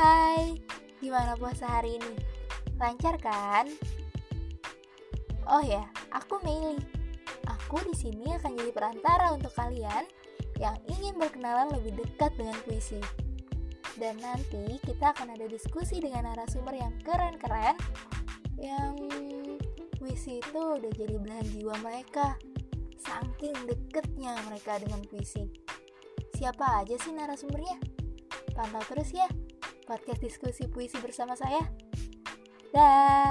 Hai, gimana puasa hari ini? Lancar kan? Oh ya, aku Meili. Aku di sini akan jadi perantara untuk kalian yang ingin berkenalan lebih dekat dengan puisi. Dan nanti kita akan ada diskusi dengan narasumber yang keren-keren yang puisi itu udah jadi belahan jiwa mereka. Saking deketnya mereka dengan puisi. Siapa aja sih narasumbernya? Pantau terus ya podcast diskusi puisi bersama saya. Dah.